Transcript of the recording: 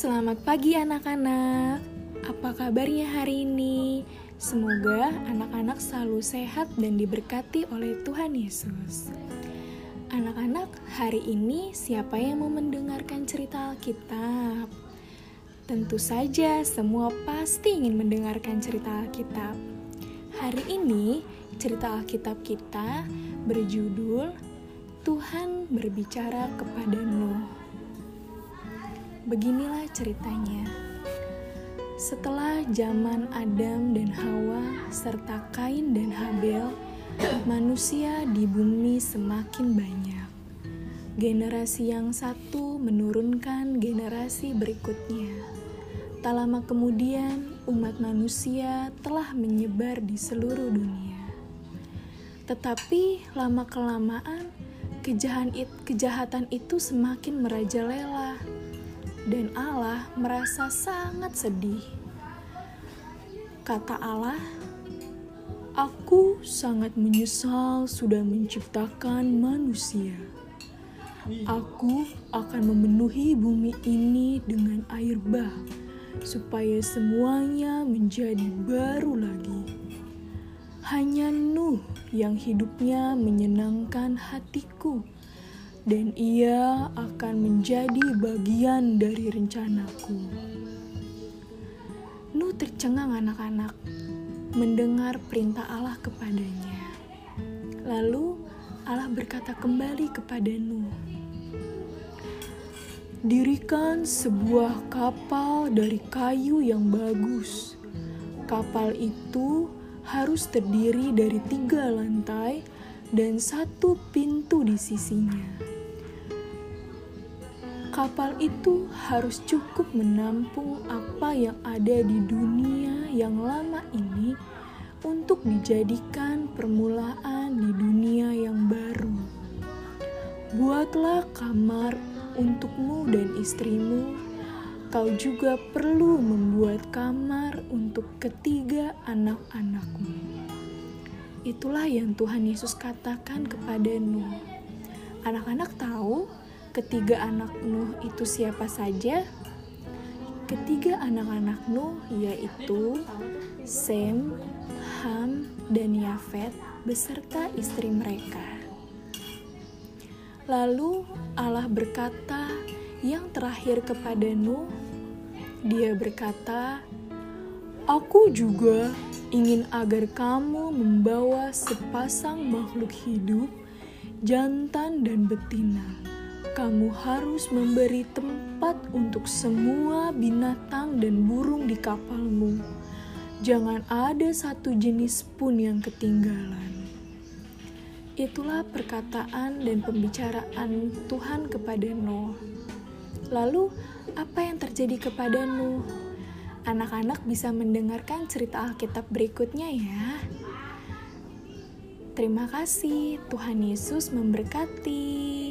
Selamat pagi anak-anak. Apa kabarnya hari ini? Semoga anak-anak selalu sehat dan diberkati oleh Tuhan Yesus. Anak-anak, hari ini siapa yang mau mendengarkan cerita Alkitab? Tentu saja semua pasti ingin mendengarkan cerita Alkitab. Hari ini cerita Alkitab kita berjudul Tuhan berbicara kepada Nuh. Beginilah ceritanya. Setelah zaman Adam dan Hawa serta Kain dan Habel, manusia di bumi semakin banyak. Generasi yang satu menurunkan generasi berikutnya. Tak lama kemudian, umat manusia telah menyebar di seluruh dunia. Tetapi lama-kelamaan, kejahatan itu semakin merajalela dan Allah merasa sangat sedih. Kata Allah, "Aku sangat menyesal sudah menciptakan manusia. Aku akan memenuhi bumi ini dengan air bah, supaya semuanya menjadi baru lagi." Hanya Nuh yang hidupnya menyenangkan hatiku dan ia akan menjadi bagian dari rencanaku. Nuh tercengang anak-anak mendengar perintah Allah kepadanya. Lalu Allah berkata kembali kepada Nuh, Dirikan sebuah kapal dari kayu yang bagus. Kapal itu harus terdiri dari tiga lantai dan satu pintu di sisinya Kapal itu harus cukup menampung apa yang ada di dunia yang lama ini untuk dijadikan permulaan di dunia yang baru. Buatlah kamar untukmu dan istrimu. Kau juga perlu membuat kamar untuk ketiga anak-anakmu. Itulah yang Tuhan Yesus katakan kepada Nuh. Anak-anak tahu Ketiga anak Nuh itu siapa saja? Ketiga anak-anak Nuh yaitu Sem, Ham, dan Yafet beserta istri mereka. Lalu Allah berkata yang terakhir kepada Nuh, dia berkata, Aku juga ingin agar kamu membawa sepasang makhluk hidup, jantan dan betina kamu harus memberi tempat untuk semua binatang dan burung di kapalmu. Jangan ada satu jenis pun yang ketinggalan. Itulah perkataan dan pembicaraan Tuhan kepada Nuh. Lalu, apa yang terjadi kepada Nuh? Anak-anak bisa mendengarkan cerita Alkitab berikutnya ya. Terima kasih, Tuhan Yesus memberkati.